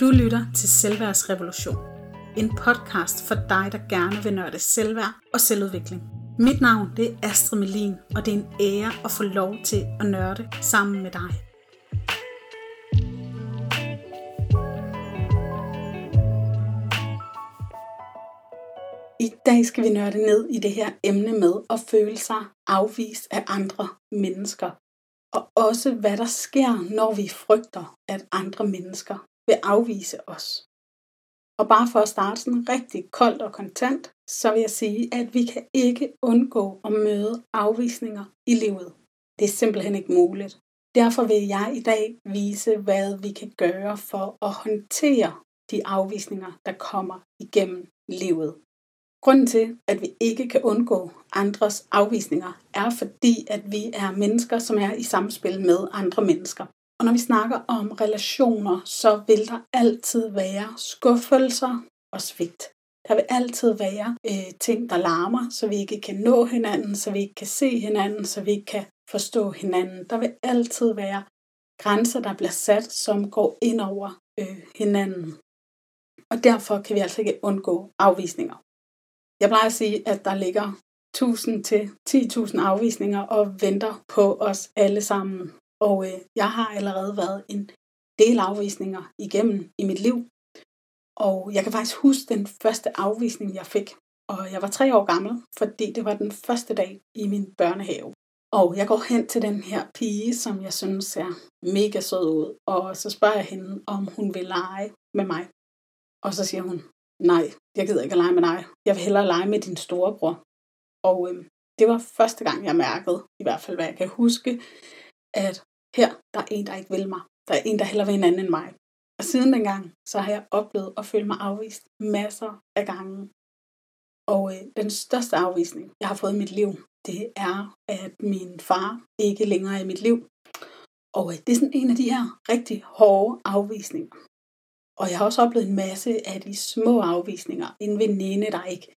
Du lytter til Selvværdsrevolution. En podcast for dig, der gerne vil nørde selvværd og selvudvikling. Mit navn det er Astrid Melin, og det er en ære at få lov til at nørde sammen med dig. I dag skal vi nørde ned i det her emne med at føle sig afvist af andre mennesker. Og også hvad der sker, når vi frygter, at andre mennesker vil afvise os. Og bare for at starte sådan rigtig koldt og kontant, så vil jeg sige, at vi kan ikke undgå at møde afvisninger i livet. Det er simpelthen ikke muligt. Derfor vil jeg i dag vise, hvad vi kan gøre for at håndtere de afvisninger, der kommer igennem livet. Grunden til, at vi ikke kan undgå andres afvisninger, er fordi, at vi er mennesker, som er i samspil med andre mennesker. Og når vi snakker om relationer, så vil der altid være skuffelser og svigt. Der vil altid være øh, ting, der larmer, så vi ikke kan nå hinanden, så vi ikke kan se hinanden, så vi ikke kan forstå hinanden. Der vil altid være grænser, der bliver sat, som går ind over øh, hinanden. Og derfor kan vi altså ikke undgå afvisninger. Jeg plejer at sige, at der ligger 1000 til 10.000 afvisninger og venter på os alle sammen. Og øh, jeg har allerede været en del afvisninger igennem i mit liv. Og jeg kan faktisk huske den første afvisning, jeg fik. Og jeg var tre år gammel, fordi det var den første dag i min børnehave. Og jeg går hen til den her pige, som jeg synes ser mega sød ud. Og så spørger jeg hende, om hun vil lege med mig. Og så siger hun, nej, jeg gider ikke at lege med dig. Jeg vil hellere lege med din storebror. Og øh, det var første gang, jeg mærkede, i hvert fald hvad jeg kan huske, at her, der er en, der ikke vil mig. Der er en, der heller vil en anden end mig. Og siden dengang, så har jeg oplevet at føle mig afvist masser af gange. Og øh, den største afvisning, jeg har fået i mit liv, det er, at min far ikke længere er i mit liv. Og øh, det er sådan en af de her rigtig hårde afvisninger. Og jeg har også oplevet en masse af de små afvisninger. En veninde, der ikke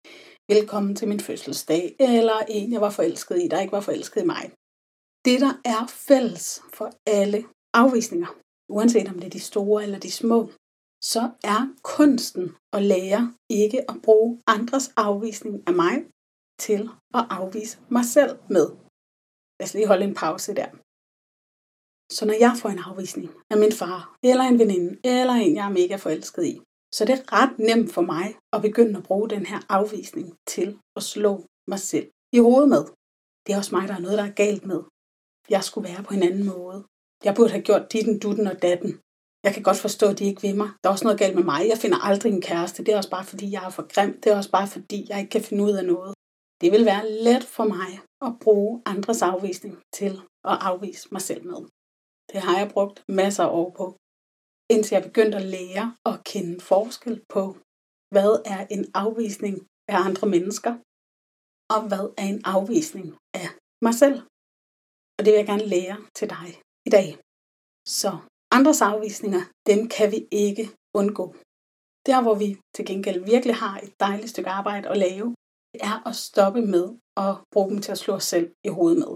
velkommen til min fødselsdag, eller en, jeg var forelsket i, der ikke var forelsket i mig. Det, der er fælles for alle afvisninger, uanset om det er de store eller de små, så er kunsten at lære ikke at bruge andres afvisning af mig til at afvise mig selv med. Lad os lige holde en pause der. Så når jeg får en afvisning af min far, eller en veninde, eller en, jeg er mega forelsket i, så det er ret nemt for mig at begynde at bruge den her afvisning til at slå mig selv i hovedet med. Det er også mig, der er noget, der er galt med jeg skulle være på en anden måde. Jeg burde have gjort ditten, dutten og datten. Jeg kan godt forstå, at de ikke vil mig. Der er også noget galt med mig. Jeg finder aldrig en kæreste. Det er også bare, fordi jeg er for grim. Det er også bare, fordi jeg ikke kan finde ud af noget. Det vil være let for mig at bruge andres afvisning til at afvise mig selv med. Det har jeg brugt masser af år på, indtil jeg begyndte at lære at kende forskel på, hvad er en afvisning af andre mennesker, og hvad er en afvisning af mig selv. Og det vil jeg gerne lære til dig i dag. Så andres afvisninger, dem kan vi ikke undgå. Der, hvor vi til gengæld virkelig har et dejligt stykke arbejde at lave, det er at stoppe med at bruge dem til at slå os selv i hovedet med.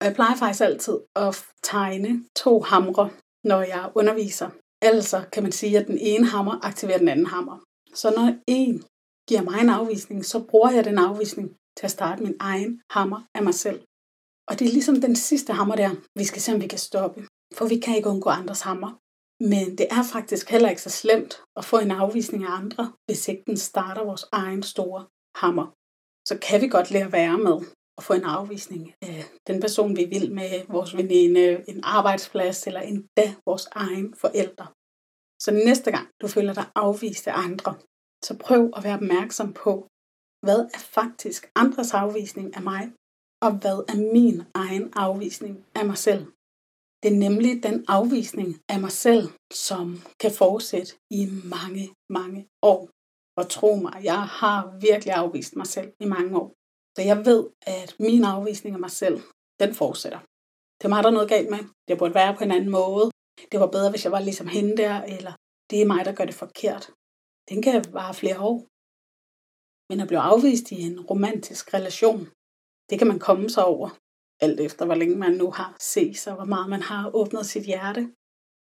Og jeg plejer faktisk altid at tegne to hamre, når jeg underviser. Altså kan man sige, at den ene hammer aktiverer den anden hammer. Så når en giver mig en afvisning, så bruger jeg den afvisning til at starte min egen hammer af mig selv. Og det er ligesom den sidste hammer der, vi skal se, om vi kan stoppe. For vi kan ikke undgå andres hammer. Men det er faktisk heller ikke så slemt at få en afvisning af andre, hvis ikke den starter vores egen store hammer. Så kan vi godt lære at være med at få en afvisning af den person, vi vil med, vores veninde, en arbejdsplads eller endda vores egen forældre. Så næste gang du føler dig afvist af andre, så prøv at være opmærksom på, hvad er faktisk andres afvisning af mig, og hvad er min egen afvisning af mig selv. Det er nemlig den afvisning af mig selv, som kan fortsætte i mange, mange år. Og tro mig, jeg har virkelig afvist mig selv i mange år. Så jeg ved, at min afvisning af mig selv, den fortsætter. Det er mig, der er noget galt med. Det burde være på en anden måde. Det var bedre, hvis jeg var ligesom hende der, eller det er mig, der gør det forkert. Den kan vare flere år. Men at blive afvist i en romantisk relation, det kan man komme sig over, alt efter hvor længe man nu har set sig, hvor meget man har åbnet sit hjerte.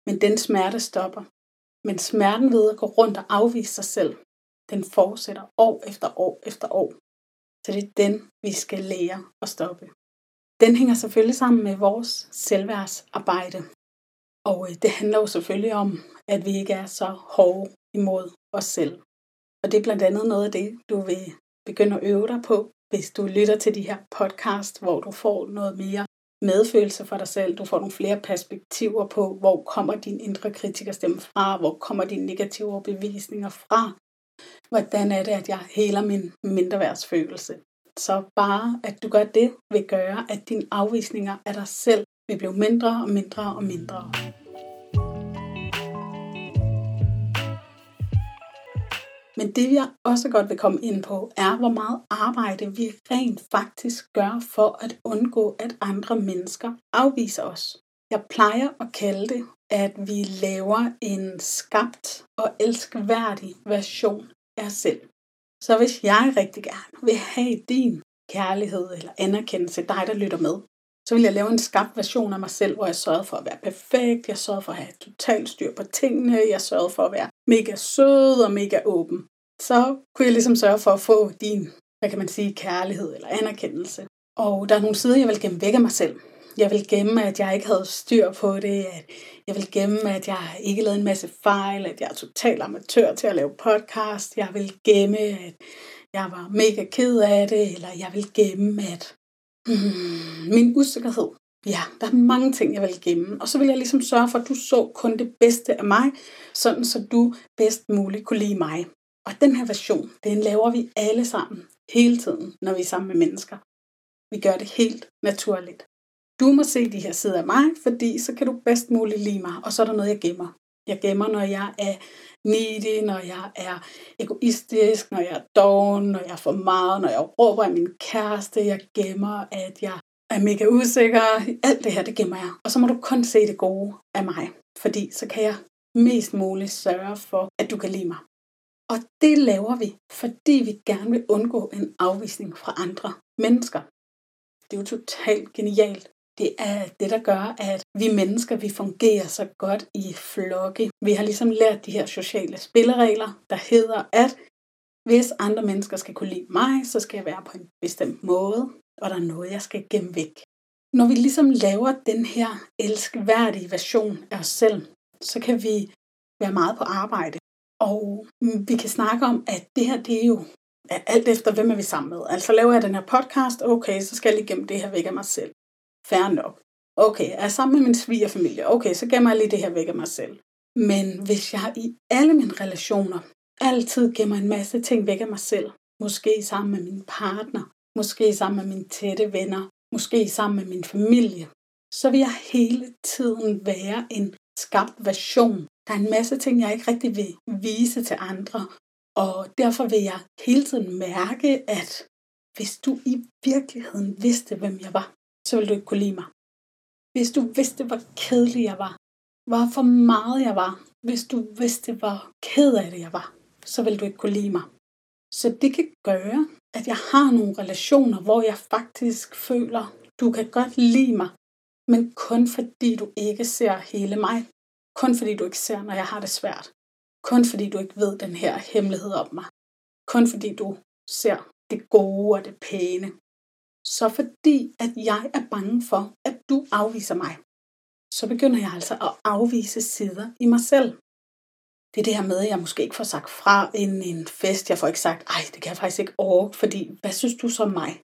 Men den smerte stopper. Men smerten ved at gå rundt og afvise sig selv, den fortsætter år efter år efter år. Så det er den, vi skal lære at stoppe. Den hænger selvfølgelig sammen med vores selvværdsarbejde. Og øh, det handler jo selvfølgelig om, at vi ikke er så hårde imod os selv. Og det er blandt andet noget af det, du vil begynde at øve dig på, hvis du lytter til de her podcast, hvor du får noget mere medfølelse for dig selv. Du får nogle flere perspektiver på, hvor kommer din indre kritikerstemme fra, hvor kommer dine negative overbevisninger fra. Hvordan er det, at jeg heler min mindreværdsfølelse? Så bare at du gør det, vil gøre, at dine afvisninger af dig selv vil blive mindre og mindre og mindre. Men det jeg også godt vil komme ind på, er hvor meget arbejde vi rent faktisk gør for at undgå, at andre mennesker afviser os. Jeg plejer at kalde det, at vi laver en skabt og elskværdig version af os selv. Så hvis jeg rigtig gerne vil have din kærlighed eller anerkendelse, dig der lytter med, så vil jeg lave en skabt version af mig selv, hvor jeg sørgede for at være perfekt, jeg sørgede for at have totalt styr på tingene, jeg sørgede for at være mega sød og mega åben. Så kunne jeg ligesom sørge for at få din, hvad kan man sige, kærlighed eller anerkendelse. Og der er nogle sider, jeg vil gemme væk af mig selv. Jeg vil gemme, at jeg ikke havde styr på det, at jeg vil gemme, at jeg ikke lavede en masse fejl, at jeg er total amatør til at lave podcast. Jeg vil gemme, at jeg var mega ked af det, eller jeg vil gemme, at hmm, min usikkerhed. Ja, der er mange ting, jeg vil gemme. Og så vil jeg ligesom sørge for, at du så kun det bedste af mig, sådan så du bedst muligt kunne lide mig. Og den her version, den laver vi alle sammen, hele tiden, når vi er sammen med mennesker. Vi gør det helt naturligt. Du må se de her sider af mig, fordi så kan du bedst muligt lide mig, og så er der noget, jeg gemmer. Jeg gemmer, når jeg er needy, når jeg er egoistisk, når jeg er doven, når jeg er for meget, når jeg råber af min kæreste. Jeg gemmer, at jeg er mega usikker. Alt det her, det gemmer jeg. Og så må du kun se det gode af mig, fordi så kan jeg mest muligt sørge for, at du kan lide mig. Og det laver vi, fordi vi gerne vil undgå en afvisning fra andre mennesker. Det er jo totalt genialt. Det er det, der gør, at vi mennesker, vi fungerer så godt i flokke. Vi har ligesom lært de her sociale spilleregler, der hedder, at hvis andre mennesker skal kunne lide mig, så skal jeg være på en bestemt måde, og der er noget, jeg skal gemme væk. Når vi ligesom laver den her elskværdige version af os selv, så kan vi være meget på arbejde. Og vi kan snakke om, at det her, det er jo alt efter, hvem er vi sammen med. Altså laver jeg den her podcast, okay, så skal jeg lige gemme det her væk af mig selv. Fair nok. Okay, er sammen med min svigerfamilie? Okay, så gemmer jeg lige det her væk af mig selv. Men hvis jeg i alle mine relationer altid gemmer en masse ting væk af mig selv, måske sammen med min partner, måske sammen med mine tætte venner, måske sammen med min familie, så vil jeg hele tiden være en skabt version. Der er en masse ting, jeg ikke rigtig vil vise til andre, og derfor vil jeg hele tiden mærke, at hvis du i virkeligheden vidste, hvem jeg var, så ville du ikke kunne lide mig. Hvis du vidste, hvor kedelig jeg var, hvor for meget jeg var, hvis du vidste, hvor ked af det jeg var, så ville du ikke kunne lide mig. Så det kan gøre, at jeg har nogle relationer, hvor jeg faktisk føler, du kan godt lide mig, men kun fordi du ikke ser hele mig. Kun fordi du ikke ser, når jeg har det svært. Kun fordi du ikke ved den her hemmelighed om mig. Kun fordi du ser det gode og det pæne så fordi at jeg er bange for, at du afviser mig, så begynder jeg altså at afvise sider i mig selv. Det er det her med, at jeg måske ikke får sagt fra inden en fest. Jeg får ikke sagt, ej, det kan jeg faktisk ikke orke, fordi hvad synes du så om mig?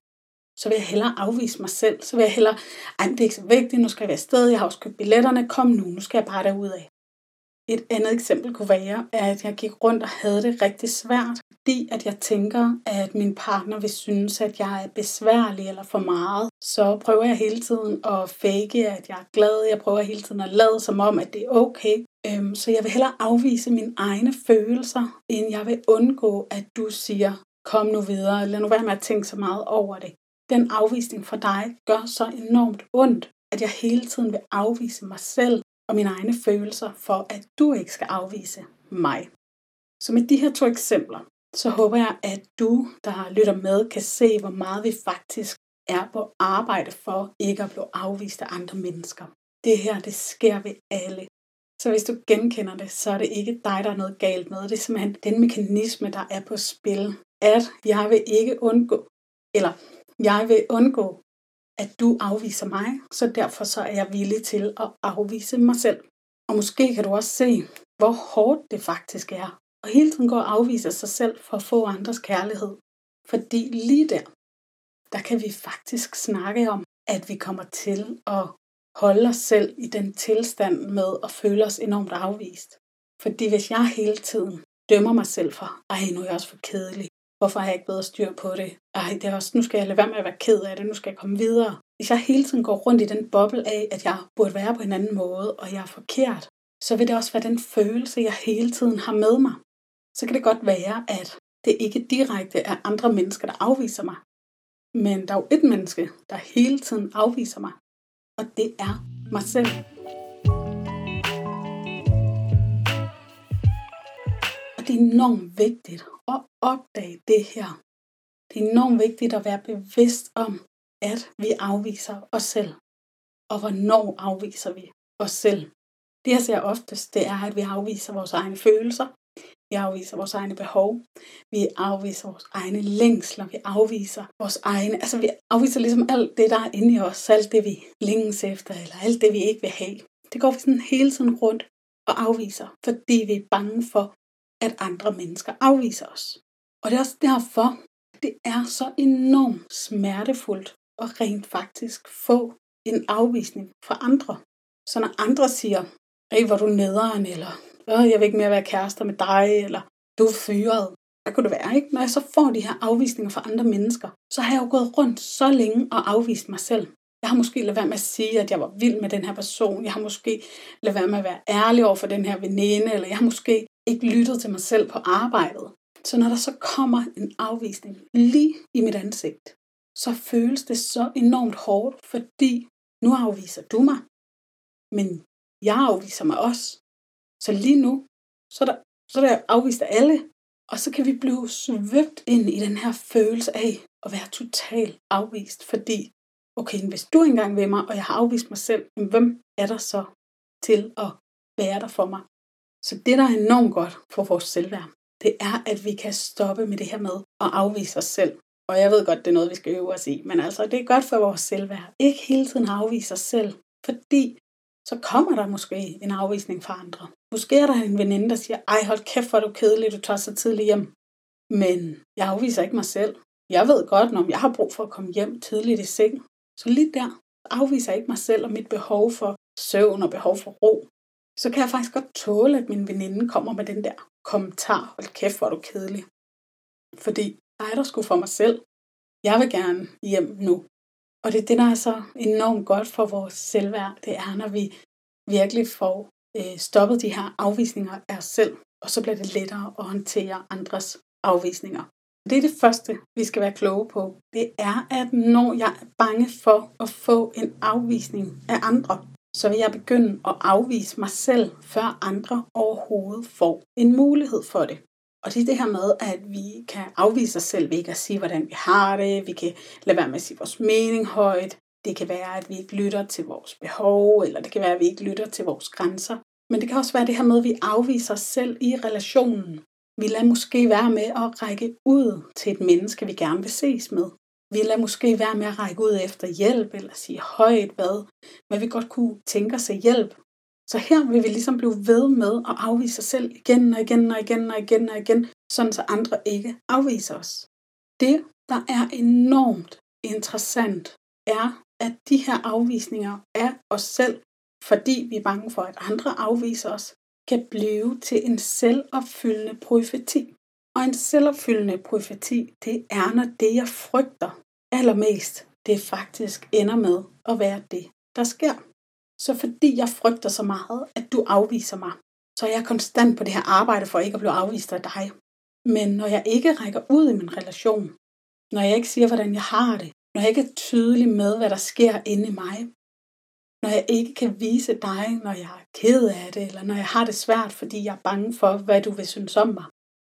Så vil jeg hellere afvise mig selv. Så vil jeg hellere, ej, det er ikke så vigtigt, nu skal jeg være afsted, jeg har også købt billetterne, kom nu, nu skal jeg bare derud af. Et andet eksempel kunne være, at jeg gik rundt og havde det rigtig svært, fordi at jeg tænker, at min partner vil synes, at jeg er besværlig eller for meget. Så prøver jeg hele tiden at fake, at jeg er glad. Jeg prøver hele tiden at lade som om, at det er okay. Øhm, så jeg vil hellere afvise mine egne følelser, end jeg vil undgå, at du siger, kom nu videre, lad nu være med at tænke så meget over det. Den afvisning for dig gør så enormt ondt, at jeg hele tiden vil afvise mig selv og mine egne følelser, for at du ikke skal afvise mig. Så med de her to eksempler, så håber jeg, at du, der lytter med, kan se, hvor meget vi faktisk er på arbejde for ikke at blive afvist af andre mennesker. Det her, det sker ved alle. Så hvis du genkender det, så er det ikke dig, der er noget galt med. Det er simpelthen den mekanisme, der er på spil. At jeg vil ikke undgå, eller jeg vil undgå, at du afviser mig, så derfor så er jeg villig til at afvise mig selv. Og måske kan du også se, hvor hårdt det faktisk er. Og hele tiden gå og afvise sig selv for at få andres kærlighed. Fordi lige der, der kan vi faktisk snakke om, at vi kommer til at holde os selv i den tilstand med at føle os enormt afvist. Fordi hvis jeg hele tiden dømmer mig selv for, ej, nu er jeg også for kedelig, hvorfor har jeg ikke bedre styr på det, ej, det er også, nu skal jeg lade være med at være ked af det, nu skal jeg komme videre. Hvis jeg hele tiden går rundt i den boble af, at jeg burde være på en anden måde, og jeg er forkert, så vil det også være den følelse, jeg hele tiden har med mig. Så kan det godt være, at det ikke direkte er andre mennesker, der afviser mig. Men der er jo et menneske, der hele tiden afviser mig, og det er mig selv. Og det er enormt vigtigt at opdage det her. Det er enormt vigtigt at være bevidst om, at vi afviser os selv. Og hvornår afviser vi os selv? Det jeg ser oftest, det er, at vi afviser vores egne følelser, vi afviser vores egne behov. Vi afviser vores egne længsler. Vi afviser vores egne... Altså, vi afviser ligesom alt det, der er inde i os. Alt det, vi længes efter, eller alt det, vi ikke vil have. Det går vi sådan hele tiden rundt og afviser, fordi vi er bange for, at andre mennesker afviser os. Og det er også derfor, det er så enormt smertefuldt at rent faktisk få en afvisning fra andre. Så når andre siger, hey, hvor du nederen, eller jeg vil ikke mere være kærester med dig, eller du er fyret. Hvad kunne det være, ikke? Når jeg så får de her afvisninger fra andre mennesker, så har jeg jo gået rundt så længe og afvist mig selv. Jeg har måske lavet være med at sige, at jeg var vild med den her person. Jeg har måske lavet være med at være ærlig over for den her veninde, eller jeg har måske ikke lyttet til mig selv på arbejdet. Så når der så kommer en afvisning lige i mit ansigt, så føles det så enormt hårdt, fordi nu afviser du mig, men jeg afviser mig også. Så lige nu, så er der, så er der afvist af alle, og så kan vi blive svøbt ind i den her følelse af at være totalt afvist, fordi, okay, hvis du engang vil mig, og jeg har afvist mig selv, hvem er der så til at være der for mig? Så det, der er enormt godt for vores selvværd, det er, at vi kan stoppe med det her med at afvise os selv. Og jeg ved godt, det er noget, vi skal øve os i, men altså, det er godt for vores selvværd. Ikke hele tiden afvise os selv, fordi så kommer der måske en afvisning fra andre. Måske er der en veninde, der siger, ej hold kæft, hvor er du kedelig, du tager så tidligt hjem. Men jeg afviser ikke mig selv. Jeg ved godt, når jeg har brug for at komme hjem tidligt i seng. Så lige der afviser jeg ikke mig selv og mit behov for søvn og behov for ro. Så kan jeg faktisk godt tåle, at min veninde kommer med den der kommentar, hold kæft, hvor er du kedelig. Fordi jeg er der sgu for mig selv. Jeg vil gerne hjem nu. Og det er det, der er så enormt godt for vores selvværd. Det er, når vi virkelig får øh, stoppet de her afvisninger af os selv, og så bliver det lettere at håndtere andres afvisninger. Det er det første, vi skal være kloge på. Det er, at når jeg er bange for at få en afvisning af andre, så vil jeg begynde at afvise mig selv, før andre overhovedet får en mulighed for det. Og det er det her med, at vi kan afvise os selv ved ikke at sige, hvordan vi har det. Vi kan lade være med at sige vores mening højt. Det kan være, at vi ikke lytter til vores behov, eller det kan være, at vi ikke lytter til vores grænser. Men det kan også være det her med, at vi afviser os selv i relationen. Vi lader måske være med at række ud til et menneske, vi gerne vil ses med. Vi lader måske være med at række ud efter hjælp, eller sige højt, hvad, men vi godt kunne tænke os hjælp. Så her vil vi ligesom blive ved med at afvise os selv igen og igen og igen og igen og igen, sådan så andre ikke afviser os. Det, der er enormt interessant, er, at de her afvisninger af os selv fordi vi er bange for, at andre afviser os, kan blive til en selvopfyldende profeti. Og en selvopfyldende profeti, det er, når det, jeg frygter allermest, det faktisk ender med at være det, der sker. Så fordi jeg frygter så meget, at du afviser mig, så er jeg konstant på det her arbejde for ikke at blive afvist af dig. Men når jeg ikke rækker ud i min relation, når jeg ikke siger, hvordan jeg har det, når jeg ikke er tydelig med, hvad der sker inde i mig, når jeg ikke kan vise dig, når jeg er ked af det, eller når jeg har det svært, fordi jeg er bange for, hvad du vil synes om mig,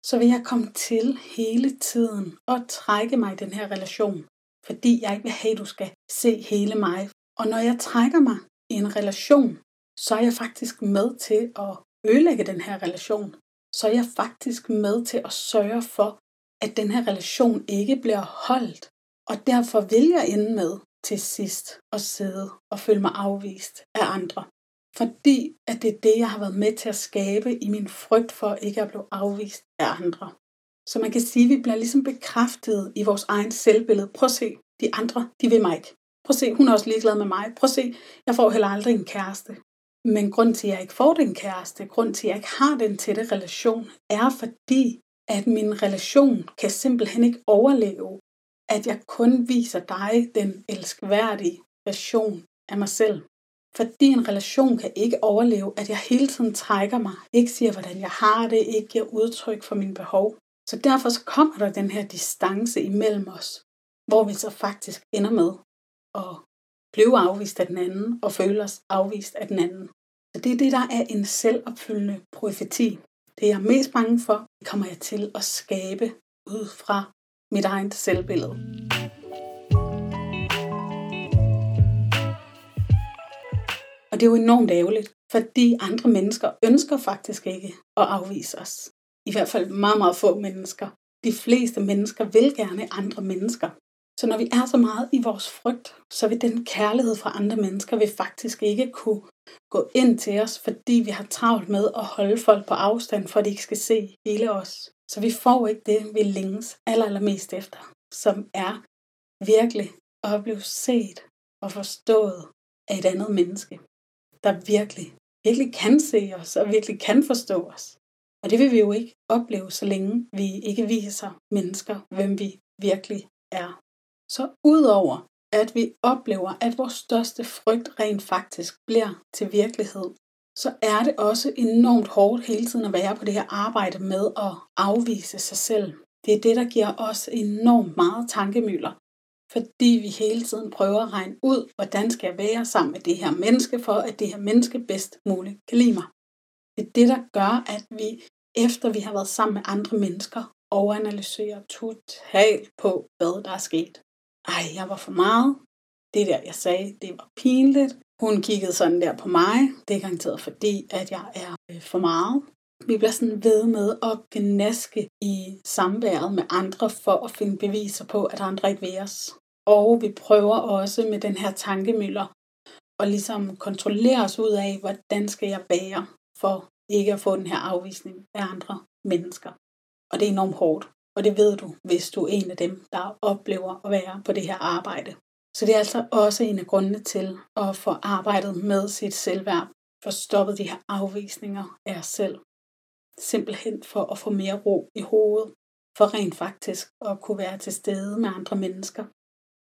så vil jeg komme til hele tiden og trække mig i den her relation, fordi jeg ikke vil have, at du skal se hele mig. Og når jeg trækker mig i en relation, så er jeg faktisk med til at ødelægge den her relation. Så er jeg faktisk med til at sørge for, at den her relation ikke bliver holdt. Og derfor vil jeg ende med til sidst at sidde og føle mig afvist af andre. Fordi at det er det, jeg har været med til at skabe i min frygt for ikke at blive afvist af andre. Så man kan sige, at vi bliver ligesom bekræftet i vores egen selvbillede. Prøv at se, de andre, de vil mig ikke. Prøv at se, hun er også ligeglad med mig. Prøv at se, jeg får heller aldrig en kæreste. Men grund til, at jeg ikke får den kæreste, grund til, at jeg ikke har den tætte relation, er fordi, at min relation kan simpelthen ikke overleve, at jeg kun viser dig den elskværdige version af mig selv. Fordi en relation kan ikke overleve, at jeg hele tiden trækker mig, ikke siger, hvordan jeg har det, ikke giver udtryk for mine behov. Så derfor så kommer der den her distance imellem os, hvor vi så faktisk ender med at blive afvist af den anden og føle os afvist af den anden. Så det er det, der er en selvopfyldende profeti. Det jeg er mest bange for, det kommer jeg til at skabe ud fra mit eget selvbillede. Og det er jo enormt ærgerligt, fordi andre mennesker ønsker faktisk ikke at afvise os. I hvert fald meget, meget få mennesker. De fleste mennesker vil gerne andre mennesker. Så når vi er så meget i vores frygt, så vil den kærlighed fra andre mennesker vil faktisk ikke kunne gå ind til os, fordi vi har travlt med at holde folk på afstand, for at de ikke skal se hele os. Så vi får ikke det, vi længes aller, allermest efter, som er virkelig at blive set og forstået af et andet menneske, der virkelig, virkelig kan se os og virkelig kan forstå os. Og det vil vi jo ikke opleve, så længe vi ikke viser mennesker, hvem vi virkelig er. Så udover at vi oplever, at vores største frygt rent faktisk bliver til virkelighed, så er det også enormt hårdt hele tiden at være på det her arbejde med at afvise sig selv. Det er det, der giver os enormt meget tankemøller, fordi vi hele tiden prøver at regne ud, hvordan skal jeg være sammen med det her menneske, for at det her menneske bedst muligt kan lide mig. Det er det, der gør, at vi, efter vi har været sammen med andre mennesker, overanalyserer totalt på, hvad der er sket ej, jeg var for meget. Det der, jeg sagde, det var pinligt. Hun kiggede sådan der på mig. Det er garanteret fordi, at jeg er øh, for meget. Vi bliver sådan ved med at gnaske i samværet med andre for at finde beviser på, at andre ikke vil os. Og vi prøver også med den her tankemøller at ligesom kontrollere os ud af, hvordan skal jeg bære for ikke at få den her afvisning af andre mennesker. Og det er enormt hårdt. Og det ved du, hvis du er en af dem, der oplever at være på det her arbejde. Så det er altså også en af grundene til at få arbejdet med sit selvværd, for stoppet de her afvisninger af os selv. Simpelthen for at få mere ro i hovedet, for rent faktisk at kunne være til stede med andre mennesker,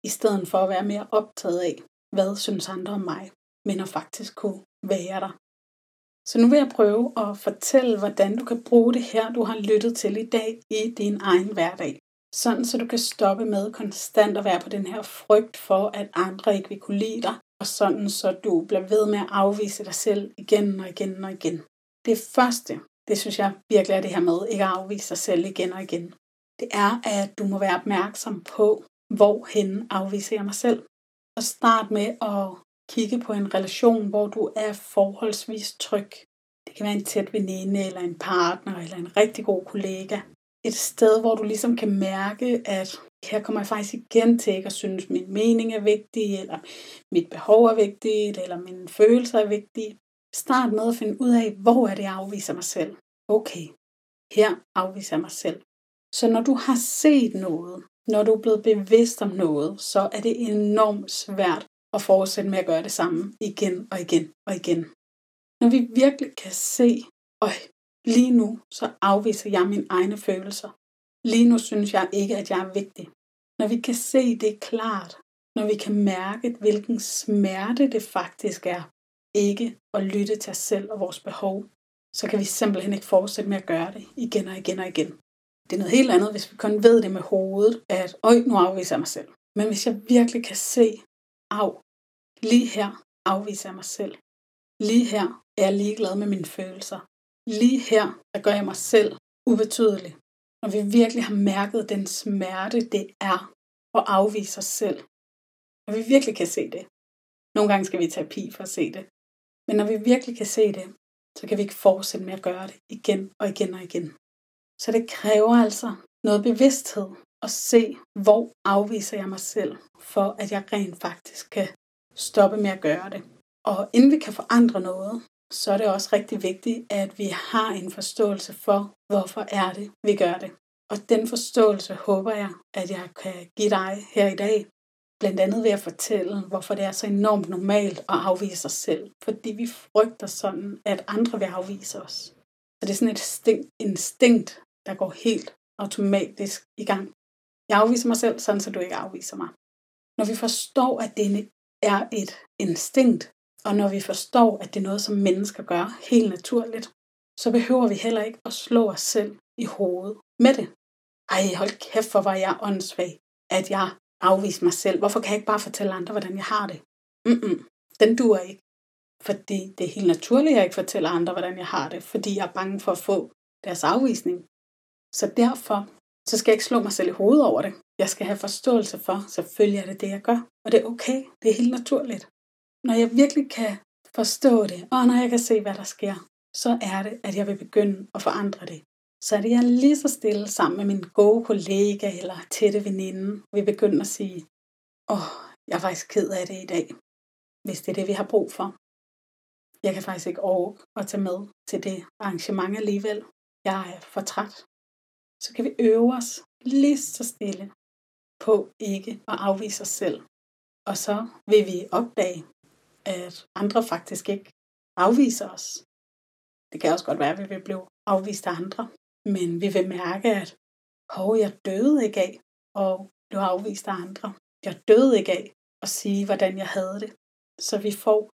i stedet for at være mere optaget af, hvad synes andre om mig, men at faktisk kunne være der så nu vil jeg prøve at fortælle, hvordan du kan bruge det her, du har lyttet til i dag, i din egen hverdag. Sådan, så du kan stoppe med konstant at være på den her frygt for, at andre ikke vil kunne lide dig, og sådan, så du bliver ved med at afvise dig selv igen og igen og igen. Det første, det synes jeg virkelig er det her med ikke at afvise sig selv igen og igen. Det er, at du må være opmærksom på, hvorhen afviser jeg mig selv. Og start med at kigge på en relation, hvor du er forholdsvis tryg. Det kan være en tæt veninde, eller en partner, eller en rigtig god kollega. Et sted, hvor du ligesom kan mærke, at her kommer jeg faktisk igen til ikke at synes, at min mening er vigtig, eller mit behov er vigtigt, eller mine følelser er vigtige. Start med at finde ud af, hvor er det, jeg afviser mig selv. Okay, her afviser jeg mig selv. Så når du har set noget, når du er blevet bevidst om noget, så er det enormt svært at fortsætte med at gøre det samme igen og igen og igen. Når vi virkelig kan se, og lige nu så afviser jeg mine egne følelser. Lige nu synes jeg ikke, at jeg er vigtig. Når vi kan se det klart, når vi kan mærke, hvilken smerte det faktisk er, ikke at lytte til os selv og vores behov, så kan vi simpelthen ikke fortsætte med at gøre det igen og igen og igen. Det er noget helt andet, hvis vi kun ved det med hovedet, at øj, nu afviser jeg mig selv. Men hvis jeg virkelig kan se, af, Lige her afviser jeg mig selv. Lige her er jeg ligeglad med mine følelser. Lige her, der gør jeg mig selv ubetydelig. Når vi virkelig har mærket den smerte, det er at afvise os selv. Og vi virkelig kan se det. Nogle gange skal vi i terapi for at se det. Men når vi virkelig kan se det, så kan vi ikke fortsætte med at gøre det igen og igen og igen. Så det kræver altså noget bevidsthed at se, hvor afviser jeg mig selv, for at jeg rent faktisk kan stoppe med at gøre det. Og inden vi kan forandre noget, så er det også rigtig vigtigt, at vi har en forståelse for, hvorfor er det, vi gør det. Og den forståelse håber jeg, at jeg kan give dig her i dag. Blandt andet ved at fortælle, hvorfor det er så enormt normalt at afvise os selv. Fordi vi frygter sådan, at andre vil afvise os. Så det er sådan et instinkt, der går helt automatisk i gang. Jeg afviser mig selv, sådan så du ikke afviser mig. Når vi forstår, at det er et instinkt, og når vi forstår, at det er noget, som mennesker gør helt naturligt, så behøver vi heller ikke at slå os selv i hovedet med det. Ej, hold kæft, hvor var jeg åndssvag, at jeg afvise mig selv. Hvorfor kan jeg ikke bare fortælle andre, hvordan jeg har det? Mm-mm, den duer ikke. Fordi det er helt naturligt, at jeg ikke fortæller andre, hvordan jeg har det, fordi jeg er bange for at få deres afvisning. Så derfor så skal jeg ikke slå mig selv i hovedet over det. Jeg skal have forståelse for, selvfølgelig er det det, jeg gør. Og det er okay, det er helt naturligt. Når jeg virkelig kan forstå det, og når jeg kan se, hvad der sker, så er det, at jeg vil begynde at forandre det. Så er det, jeg lige så stille sammen med min gode kollega eller tætte veninde, vil begynde at sige, åh, oh, jeg er faktisk ked af det i dag, hvis det er det, vi har brug for. Jeg kan faktisk ikke orke at tage med til det arrangement alligevel. Jeg er for træt. Så kan vi øve os lige så stille på ikke at afvise os selv. Og så vil vi opdage, at andre faktisk ikke afviser os. Det kan også godt være, at vi vil blive afvist af andre, men vi vil mærke, at hov, jeg døde ikke af og blev afvist af andre. Jeg døde ikke af at sige, hvordan jeg havde det. Så vi får,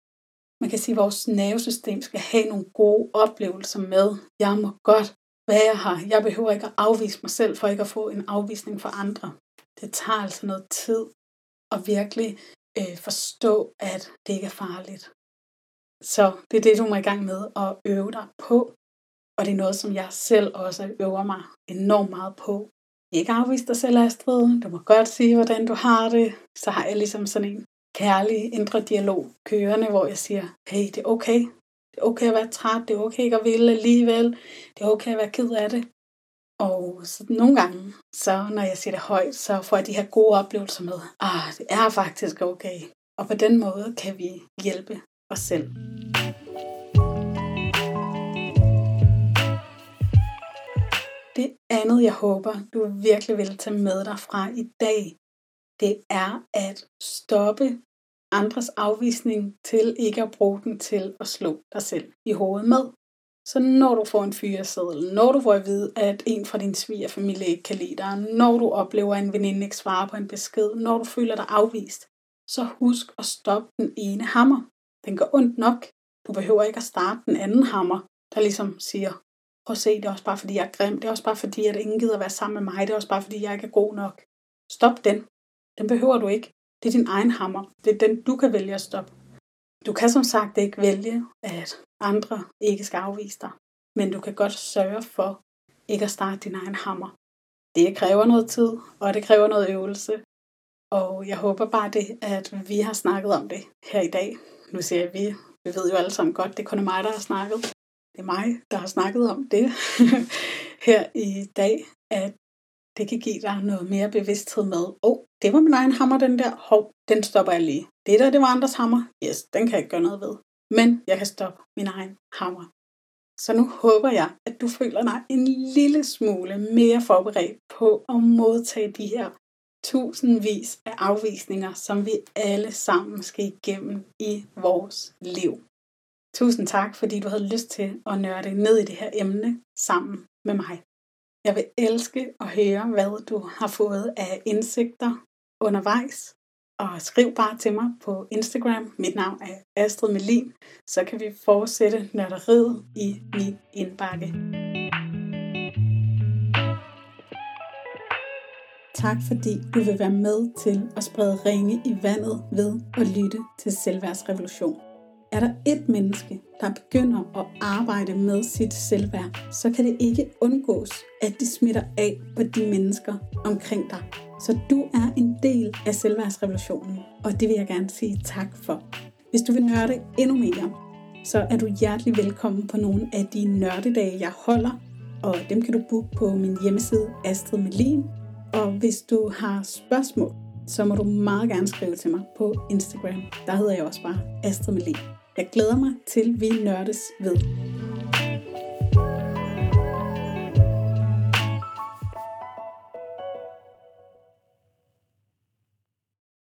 man kan sige, at vores nervesystem skal have nogle gode oplevelser med, jeg må godt være her. Jeg behøver ikke at afvise mig selv, for ikke at få en afvisning for andre. Det tager altså noget tid at virkelig øh, forstå, at det ikke er farligt. Så det er det, du må i gang med at øve dig på. Og det er noget, som jeg selv også øver mig enormt meget på. Ikke afvise dig selv, Astrid. Du må godt sige, hvordan du har det. Så har jeg ligesom sådan en kærlig indre dialog kørende, hvor jeg siger, hey, det er okay. Det er okay at være træt. Det er okay ikke at ville alligevel. Det er okay at være ked af det. Og så nogle gange, så når jeg siger det højt, så får jeg de her gode oplevelser med, ah, det er faktisk okay. Og på den måde kan vi hjælpe os selv. Det andet, jeg håber, du virkelig vil tage med dig fra i dag, det er at stoppe andres afvisning til ikke at bruge den til at slå dig selv i hovedet med. Så når du får en fyreseddel, når du får at vide, at en fra din svigerfamilie ikke kan lide dig, når du oplever, at en veninde ikke svarer på en besked, når du føler dig afvist, så husk at stoppe den ene hammer. Den gør ondt nok. Du behøver ikke at starte den anden hammer, der ligesom siger, at se, det er også bare fordi, jeg er grim. Det er også bare fordi, at ingen gider være sammen med mig. Det er også bare fordi, jeg ikke er god nok. Stop den. Den behøver du ikke. Det er din egen hammer. Det er den, du kan vælge at stoppe. Du kan som sagt ikke vælge, at andre ikke skal afvise dig. Men du kan godt sørge for ikke at starte din egen hammer. Det kræver noget tid, og det kræver noget øvelse. Og jeg håber bare det, at vi har snakket om det her i dag. Nu siger jeg vi. Vi ved jo alle sammen godt, det er kun mig, der har snakket det er mig, der har snakket om det her i dag, at det kan give dig noget mere bevidsthed med, åh, oh, det var min egen hammer, den der, hov, den stopper jeg lige. Det der, det var andres hammer, yes, den kan jeg ikke gøre noget ved. Men jeg kan stoppe min egen hammer. Så nu håber jeg, at du føler dig en lille smule mere forberedt på at modtage de her tusindvis af afvisninger, som vi alle sammen skal igennem i vores liv. Tusind tak, fordi du havde lyst til at nørde ned i det her emne sammen med mig. Jeg vil elske at høre, hvad du har fået af indsigter undervejs. Og skriv bare til mig på Instagram. Mit navn er Astrid Melin. Så kan vi fortsætte nørderiet i min indbakke. Tak fordi du vil være med til at sprede ringe i vandet ved at lytte til Selvværdsrevolution. Er der et menneske, der begynder at arbejde med sit selvværd, så kan det ikke undgås, at det smitter af på de mennesker omkring dig. Så du er en del af selvværdsrevolutionen, og det vil jeg gerne sige tak for. Hvis du vil nørde endnu mere, så er du hjertelig velkommen på nogle af de nørdedage, jeg holder, og dem kan du booke på min hjemmeside Astrid Melin. Og hvis du har spørgsmål, så må du meget gerne skrive til mig på Instagram. Der hedder jeg også bare Astrid Melin. Jeg glæder mig til, vi nørdes ved.